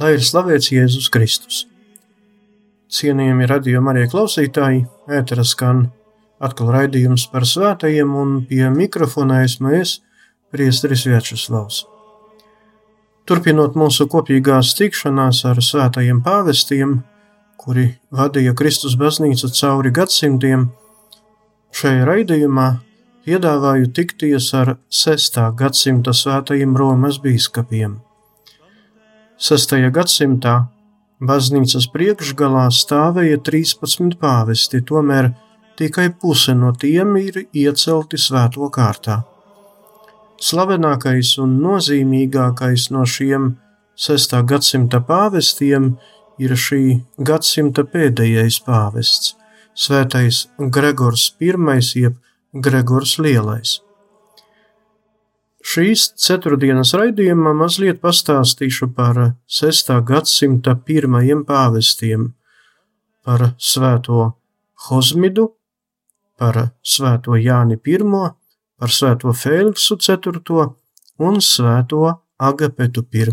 Lai ir slavēts Jēzus Kristus. Cienījami radījumi arī klausītāji, ētera skan atkal raidījums par svētajiem un pie mikrofona esmu es, priesteris Viečuslavs. Turpinot mūsu kopīgās tikšanās ar svētajiem pāvestiem, kuri vadīja Kristus baznīcu cauri gadsimtiem, šajā raidījumā piedāvāju tikties ar 6. gadsimta svētajiem Romas bīskapiem. 6. gadsimtā baznīcas priekšgalā stāvēja 13 pāvesti, tomēr tikai puse no tiem ir iecelti svēto kārtā. Slavenākais un nozīmīgākais no šiem 6. gadsimta pāvestiem ir šī gadsimta pēdējais pāvests, Svētais Gregors I, jeb Gregors Lielais. Šīs ceturtdienas raidījumā mazliet pastāstīšu par 6. gadsimta pirmajiem pāvestiem, par Svēto Hozmidu, par Svēto Jāni I par svēto Fēliksu IV un svēto Agapetu I.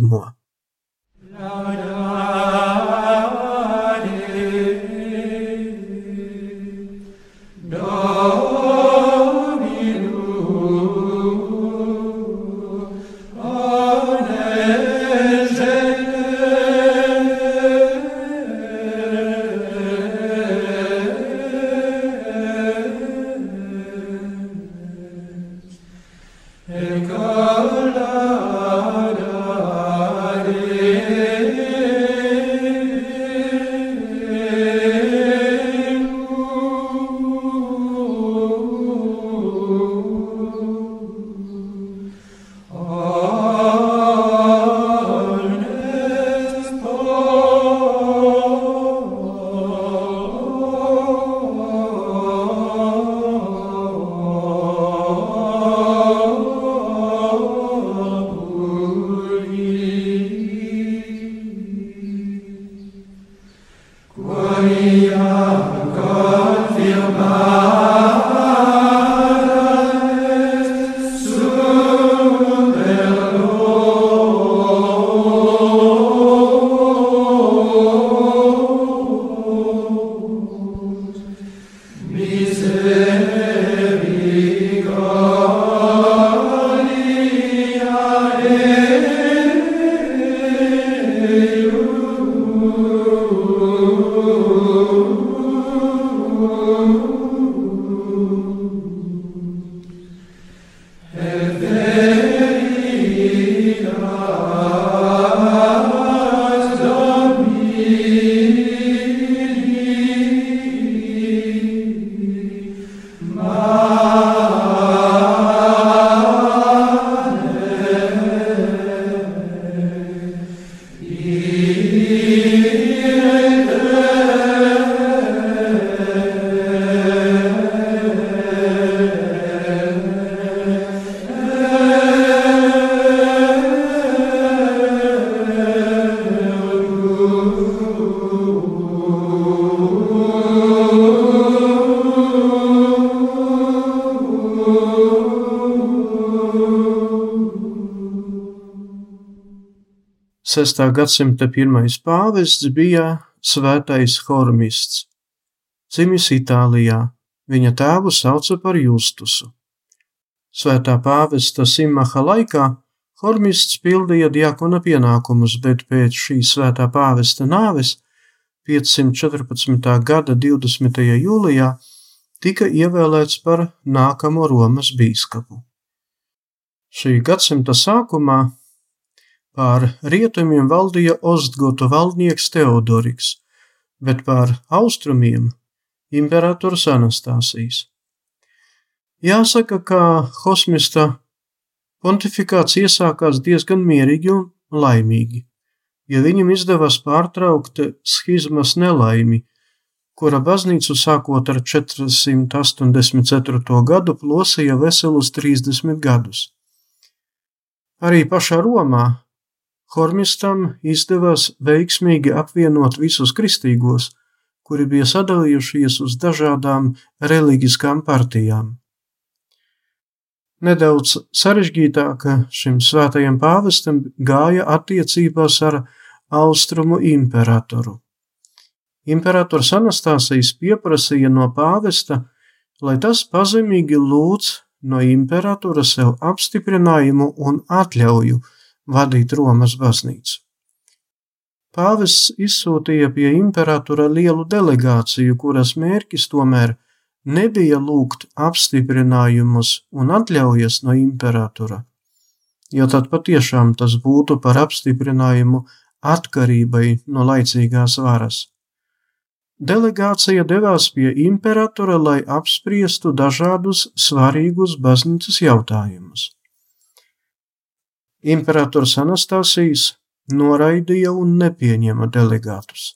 Sestā gadsimta pirmais pāvests bija Svētais Hormists. Dzimis Itālijā, viņa tēvu sauca par Justusu. Svētā pāvesta Simaha laikā Hormists pildīja diakona pienākumus, bet pēc šī svētā pāvesta nāves 514. gada 20. jūlijā tika ievēlēts par nākamo Romas bīskapu. Šī gadsimta sākumā pār rietumiem valdīja Ostgotu valdnieks Teodoriks, bet pār austrumiem imperators Anastasijas. Jāsaka, ka Hosmista pontifikāts iesākās diezgan mierīgi un laimīgi, jo viņam izdevās pārtraukt schizmas nelaimi, kura baznīcu sākot ar 484. gadu plosīja veselus 30 gadus. Arī pašā Romā Hormistam izdevās veiksmīgi apvienot visus kristīgos, kuri bija sadalījušies uz dažādām reliģiskām partijām. Nedaudz sarežģītāk šim svētajam pāvestam gāja attiecībās ar austrumu imperatoru. Imperators Anastasijas pieprasīja no pāvesta, lai tas pazemīgi lūdz no imperatora sev apstiprinājumu un atļauju vadīt Romas baznīcu. Pāvests izsūtīja pie imperatora lielu delegāciju, kuras mērķis tomēr nebija lūgt apstiprinājumus un atļaujas no imperatora, jo tad patiešām tas būtu par apstiprinājumu atkarībai no laicīgās varas. Delegācija devās pie imperatora, lai apspriestu dažādus svarīgus baznīcas jautājumus. Imperators Anastasijas noraidīja un nepieņēma delegātus.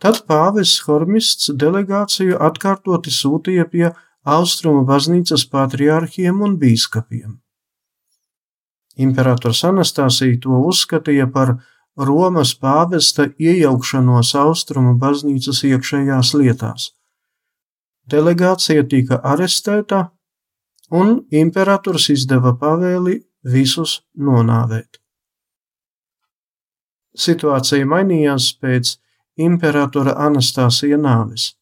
Tad pāvests Hormists delegāciju atkārtoti sūtīja pie Austrumu baznīcas patriārhiem un bīskapiem. Imperators Anastasija to uzskatīja par Romas pāvesta iejaukšanos Austrumu baznīcas iekšējās lietās. Delegācija tika arestēta, un imperators izdeva pavēli visus nonāvēt. Situācija mainījās pēc imperatora Anastasija nāves.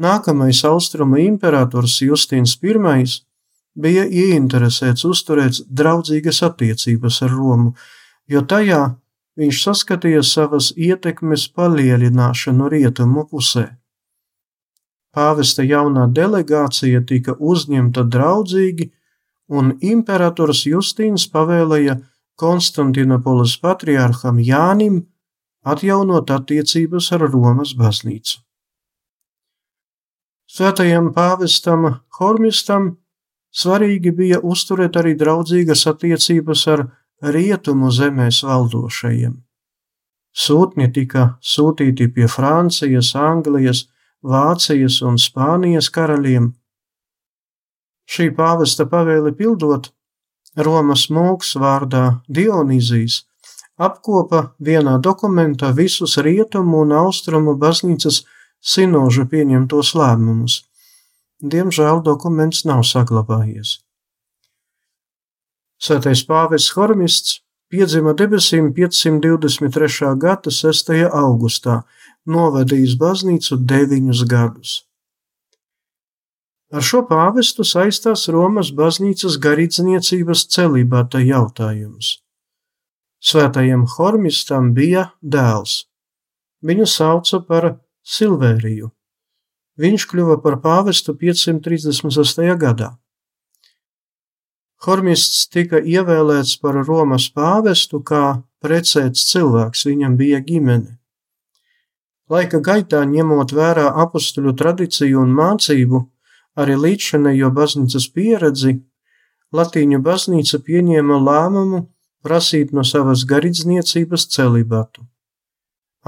Nākamais austrumu imperators Justīns I bija ieinteresēts uzturēt draudzīgas attiecības ar Romu, jo tajā viņš saskatīja savas ietekmes palielināšanu rietumu pusē. Pāvesta jaunā delegācija tika uzņemta draudzīgi, un imperators Justīns pavēlēja Konstantinopolis patriārham Jānim atjaunot attiecības ar Romas baznīcu. Svētajam pāvestam Hormistam svarīgi bija uzturēt arī draudzīgas attiecības ar rietumu zemēs valdošajiem. Sūtņi tika sūtīti pie Francijas, Anglijas, Vācijas un Spānijas karaļiem. Šī pāvesta pavēli pildot, Romas mūks vārdā Dionīzijas apkopa vienā dokumentā visus rietumu un austrumu baznīcas sinožu pieņemtos lēmumus. Diemžēl dokuments nav saglabājies. Svētais pāvests Hormists piedzima debesīm 523. gada 6. augustā, novadījis baznīcu deviņus gadus. Ar šo pāvestu saistās Romas baznīcas garīdzniecības celibāta jautājums. Svētajam Hormistam bija dēls. Viņu sauca par Silvēriju. Viņš kļuva par pāvestu 536. gadā. Hormists tika ievēlēts par Romas pāvestu kā precēts cilvēks, viņam bija ģimene. Laika gaitā, ņemot vērā apstuļu tradīciju un mācību, arī līdzšanējo baznīcas pieredzi, Latīņu baznīca pieņēma lēmumu prasīt no savas garīdzniecības celibatu.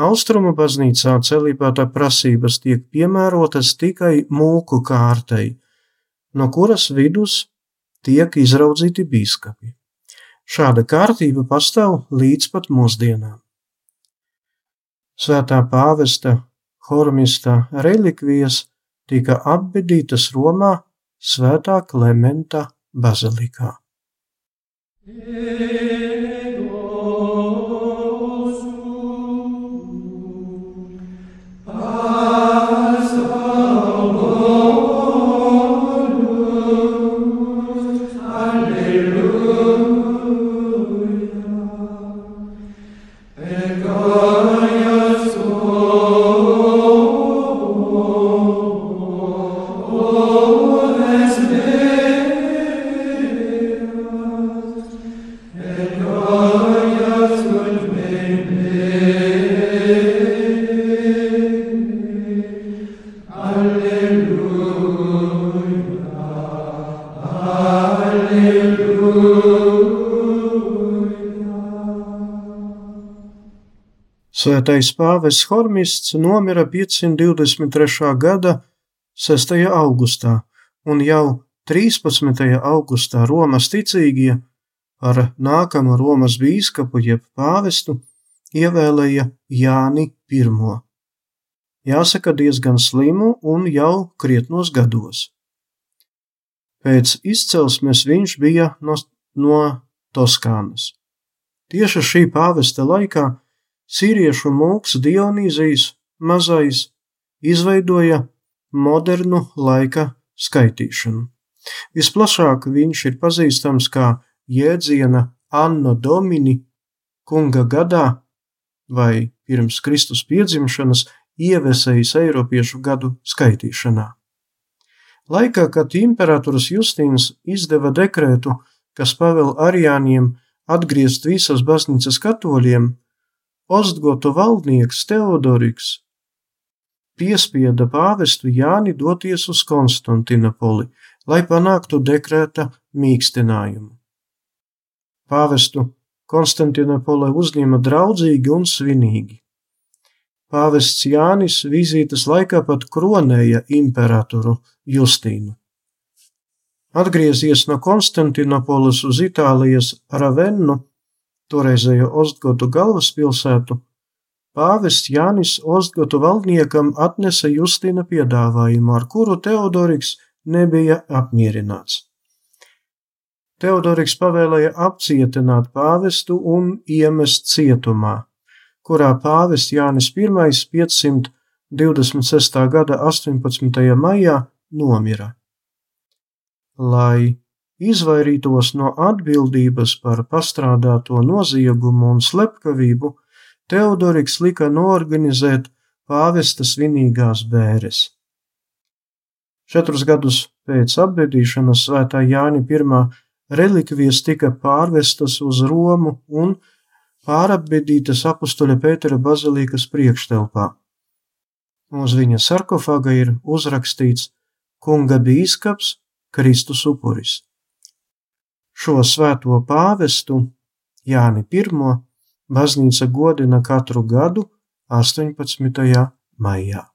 Austrumu baznīcā celibāta prasības tiek piemērotas tikai mūku kārtai, no kuras vidus tiek izraudzīti bīskapi. Šāda kārtība pastāv līdz pat mūsdienām. Svētā pāvesta Hormista relikvijas tika apbedītas Romā Svētā Klementa bazilikā. Svētais pāvests Hormists nomira 523. gada 6. augustā, un jau 13. augustā Romas ticīgie par nākamo Romas bīskapu jeb pāvestu ievēlēja Jāni I. Jāsaka diezgan slimu un jau krietnos gados. Pēc izcelsmes viņš bija no, no Toskānas. Tieši šī pāvesta laikā Sīriešu mūks Dionīzijas mazais izveidoja modernu laika skaitīšanu. Visplašāk viņš ir pazīstams kā jēdziena Anno Domini kunga gadā vai pirms Kristus piedzimšanas ievesējis Eiropiešu gadu skaitīšanā. Laikā, kad imperators Justīns izdeva dekrētu, kas pavēl arijāniem atgriezt visas baznīcas katoļiem, Ostgotu valdnieks Teodoriks piespieda pāvestu Jāni doties uz Konstantinopoli, lai panāktu dekrēta mīkstinājumu. Pāvestu Konstantinopolē uzņēma draudzīgi un svinīgi. Pāvests Jānis vizītes laikā pat kronēja imperatoru Justīnu. Atgriezies no Konstantinopolis uz Itālijas Ravennu, toreizējo Ostgotu galvaspilsētu, pāvests Jānis Ostgotu valdniekam atnesa Justīna piedāvājumu, ar kuru Teodoriks nebija apmierināts. Teodoriks pavēlēja apcietināt pāvestu un iemest cietumā, kurā pāvests Jānis I 526. gada 18. maijā nomira. Lai izvairītos no atbildības par pastrādāto noziegumu un slepkavību, Teodoriks lika norganizēt pāvesta svinīgās bēres. Četrus gadus pēc apbedīšanas svētā Jāņa I relikvijas tika pārvestas uz Romu un pārapbedītas apustuļa Pētera bazilīkas priekštelpā. Uz viņa sarkofaga ir uzrakstīts Kunga bīskaps Kristus upuris. Šo svēto pāvestu Jāni I baznīca godina katru gadu 18. maijā.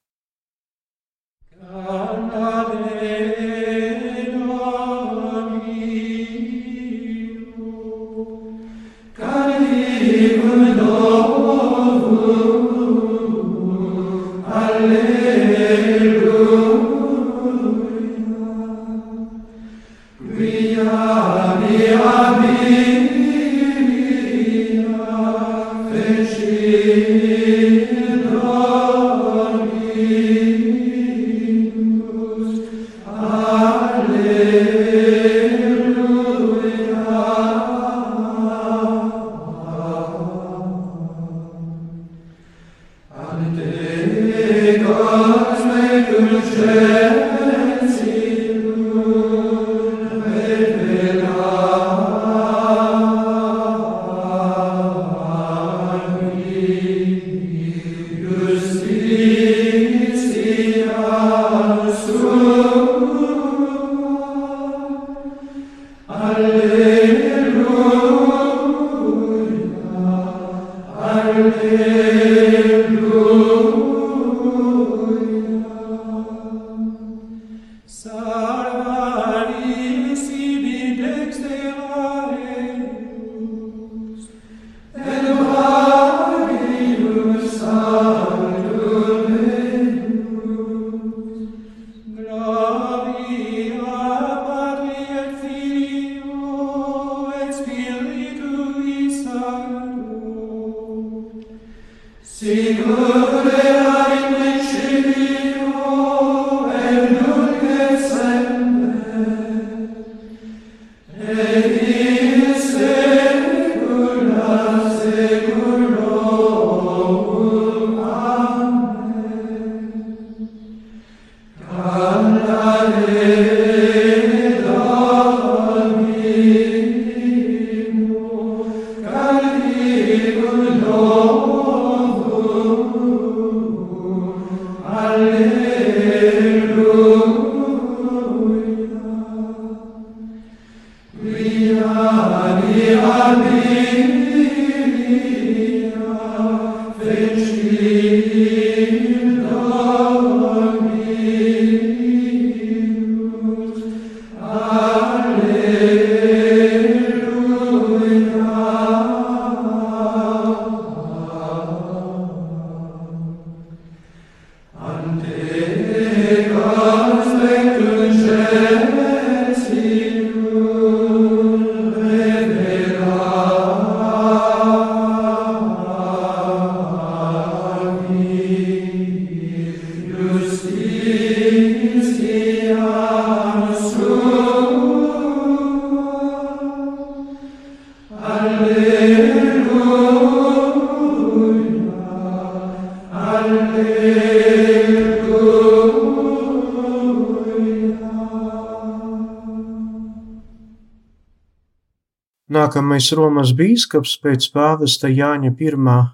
Nākamais Romas bīskaps pēc pāvesta Jāņa I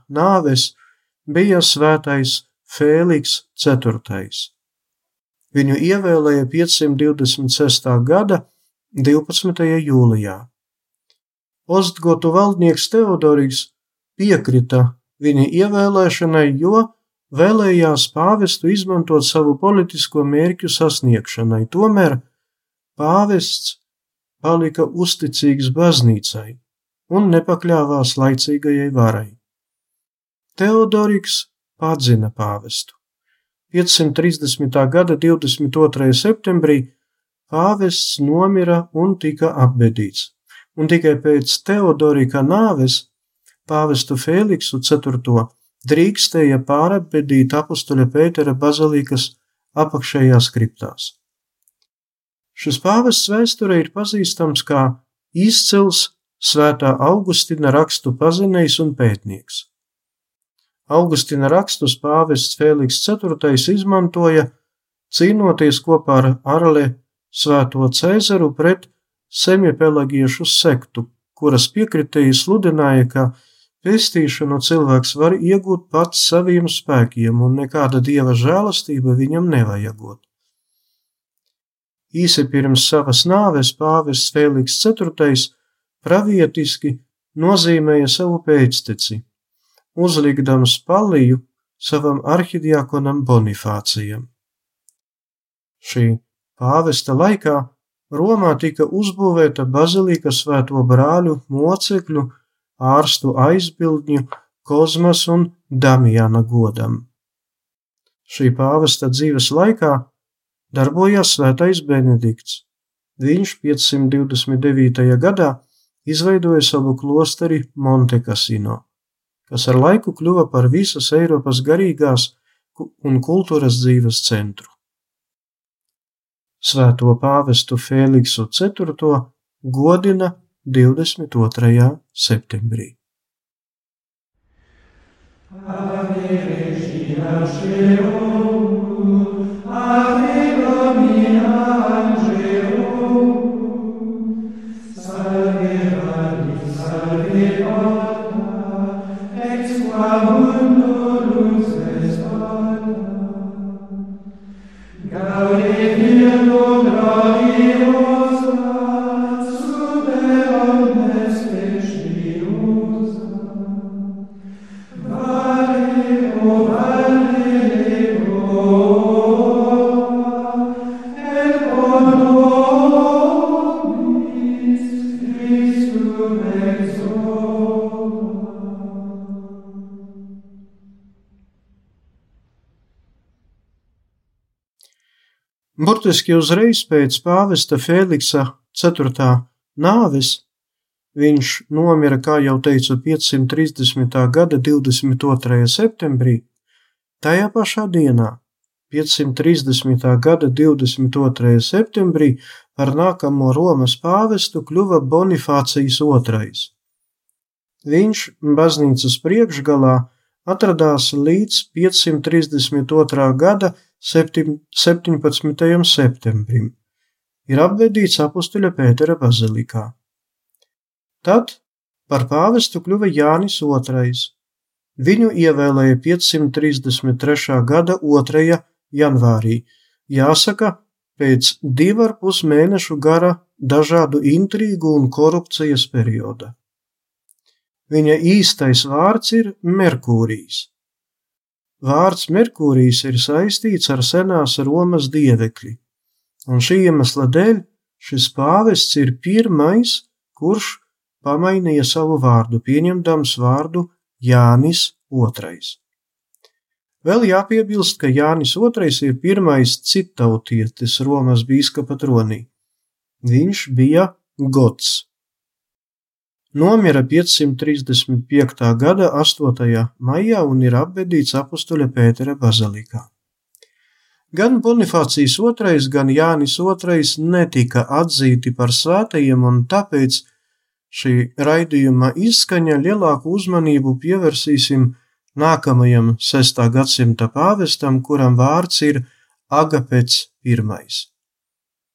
nāves bija svētais Fēliks IV. Viņu ievēlēja 526. gada 12. jūlijā. Ostgotu valdnieks Teodoriks piekrita viņa ievēlēšanai, jo vēlējās pāvestu izmantot savu politisko mērķu sasniegšanai. Tomēr pāvests palika uzticīgs baznīcai un nepakļāvās laicīgajai varai. Teodoriks padzina pāvestu. 530. gada 22. septembrī pāvests nomira un tika apbedīts, un tikai pēc Teodorika nāves pāvestu Fēliksu IV drīkstēja pārapbedīt apustuļa Pētera bazilikas apakšējās kriptās. Šis pāvests vēsturē ir pazīstams kā izcils svētā Augustina rakstu pazinējs un pētnieks. Augustina rakstus pāvests Fēliks IV izmantoja, cīnoties kopā ar Arle svēto Cēzaru pret semipelagiešu sektu, kuras piekritēji sludināja, ka pestīšanu cilvēks var iegūt pats saviem spēkiem un nekāda dieva žēlastība viņam nevajagot. Īsi pirms savas nāves pāvests Fēliks IV pravietiski nozīmēja savu pēcteci, uzlikdams paliju savam arhidiakonam Bonifācijam. Šī pāvesta laikā Romā tika uzbūvēta bazilika svēto brāļu mocekļu, ārstu aizbildņu, Kozmas un Damjana godam. Šī pāvesta dzīves laikā darbojās svētais Benedikts. Viņš 529. gadā izveidoja savu klosteri Montekasino, kas ar laiku kļuva par visas Eiropas garīgās un kultūras dzīves centru. Svēto pāvestu Fēliksu IV godina 22. septembrī. Ave Regina Celorum, Ave Claude et Burtiski uzreiz pēc pāvesta Fēliksa 4. nāves viņš nomira, kā jau teicu, 530. gada 22. septembrī. Tajā pašā dienā, 530. gada 22. septembrī, par nākamo Romas pāvestu kļuva Bonifācijas II. Viņš baznīcas priekšgalā atradās līdz 532. gada 17. septembrim. Ir apvedīts apustuļa Pētera bazilikā. Tad par pāvestu kļuva Jānis II. Viņu ievēlēja 533. gada 2. janvārī, jāsaka, pēc divu ar pus mēnešu gara dažādu intrigu un korupcijas perioda. Viņa īstais vārds ir Merkūrijs. Vārds Merkūrijs ir saistīts ar senās Romas dievekli, un šī iemesla dēļ šis pāvests ir pirmais, kurš pamainīja savu vārdu, pieņemdams vārdu Jānis II. Vēl jāpiebilst, ka Jānis II ir pirmais citautietis Romas bīskapa tronī. Viņš bija gods. Nomira 535. gada 8. maijā un ir apbedīts apustuļa Pētera bazilikā. Gan Bonifācijas II, gan Jānis II netika atzīti par svētajiem, un tāpēc šī raidījuma izskaņa lielāku uzmanību pievērsīsim nākamajam 6. gadsimta pāvestam, kuram vārds ir Agapets I.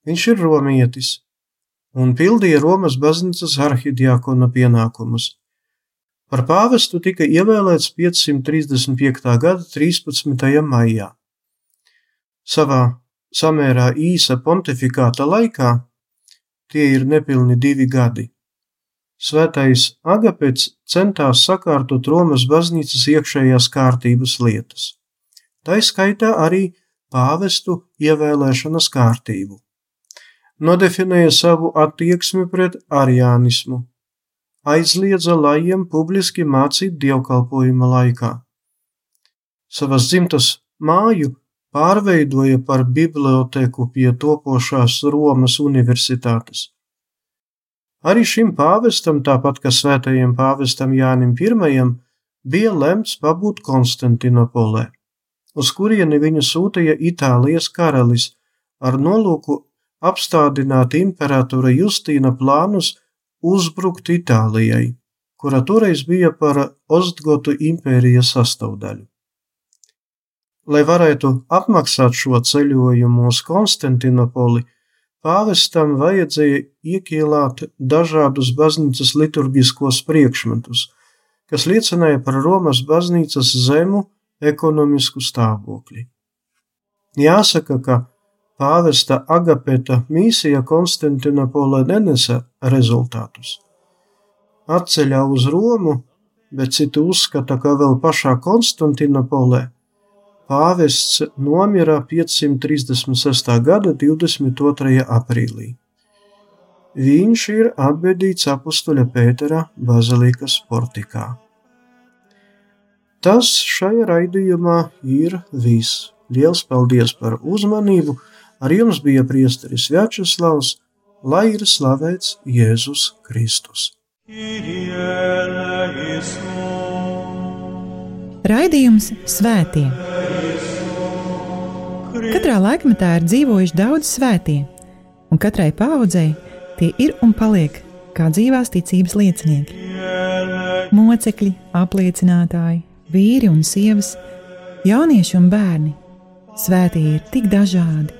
Viņš ir romietis, un pildīja Romas baznīcas arhidiakona pienākumus. Par pāvestu tika ievēlēts 535. gada 13. maijā. Savā samērā īsa pontifikāta laikā, tie ir nepilni divi gadi, Svētais Agapets centās sakārtot Romas baznīcas iekšējās kārtības lietas. Tā skaitā arī pāvestu ievēlēšanas kārtību. Nodefinēja savu attieksmi pret arianismu, aizliedza lajiem publiski mācīt dievkalpojuma laikā. Savas dzimtas māju pārveidoja par biblioteku pie topošās Romas universitātes. Arī šim pāvestam, tāpat kā svētajam pāvestam Jānim I, bija lemts pabūt Konstantinopolē, uz kurieni viņu sūtīja Itālijas karalis ar nolūku apstādināt imperatora Justīna plānus uzbrukt Itālijai, kura toreiz bija par Ostgotu impērijas sastāvdaļu. Lai varētu apmaksāt šo ceļojumu uz Konstantinopoli, Pāvestam vajadzēja iekielāt dažādus baznīcas liturgiskos priekšmetus, kas liecināja par Romas baznīcas zemu ekonomisku stāvokli. Jāsaka, ka pāvesta Agapeta mīsija Konstantinopolē nenesa rezultātus. Atceļā uz Romu, bet citi uzskata, ka vēl pašā Konstantinopolē Pāvests nomira 536. gada 22. aprīlī. Viņš ir apbedīts apustuļa Pētera bazilikas portikā. Tas šajā raidījumā ir viss. Liels paldies par uzmanību! Ar jums bija priesteris Vjačeslavs, lai ir slavēts Jēzus Kristus. Raidījums Svētie! Katrā laikmetā ir dzīvojuši daudz svētie, un katrai paudzei tie ir un paliek kā dzīvās ticības liecinieki. Mocekļi, apliecinātāji, vīri un sievas, jaunieši un bērni. Svētie ir tik dažādi,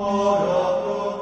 ora pro